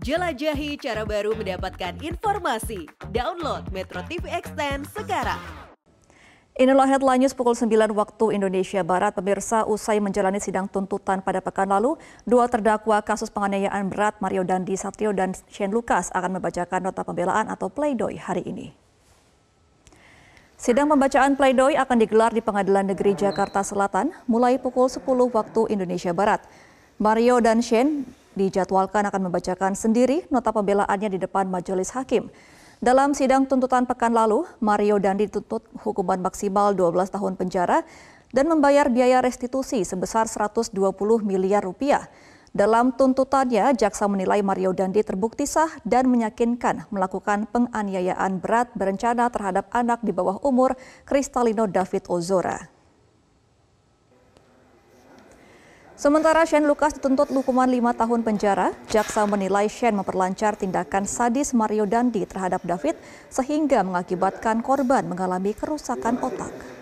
Jelajahi cara baru mendapatkan informasi. Download Metro TV Extend sekarang. Inilah headline news pukul 9 waktu Indonesia Barat. Pemirsa, usai menjalani sidang tuntutan pada pekan lalu, dua terdakwa kasus penganiayaan berat Mario Dandi Satrio dan Shane Lucas akan membacakan nota pembelaan atau pleidoy hari ini. Sidang pembacaan pleidoy akan digelar di Pengadilan Negeri Jakarta Selatan mulai pukul 10 waktu Indonesia Barat. Mario dan Shane dijadwalkan akan membacakan sendiri nota pembelaannya di depan majelis hakim. Dalam sidang tuntutan pekan lalu, Mario Dandi dituntut hukuman maksimal 12 tahun penjara dan membayar biaya restitusi sebesar 120 miliar rupiah. Dalam tuntutannya, jaksa menilai Mario Dandi terbukti sah dan meyakinkan melakukan penganiayaan berat berencana terhadap anak di bawah umur Kristalino David Ozora. Sementara Shane Lucas dituntut hukuman lima tahun penjara, jaksa menilai Shane memperlancar tindakan sadis Mario Dandi terhadap David sehingga mengakibatkan korban mengalami kerusakan otak.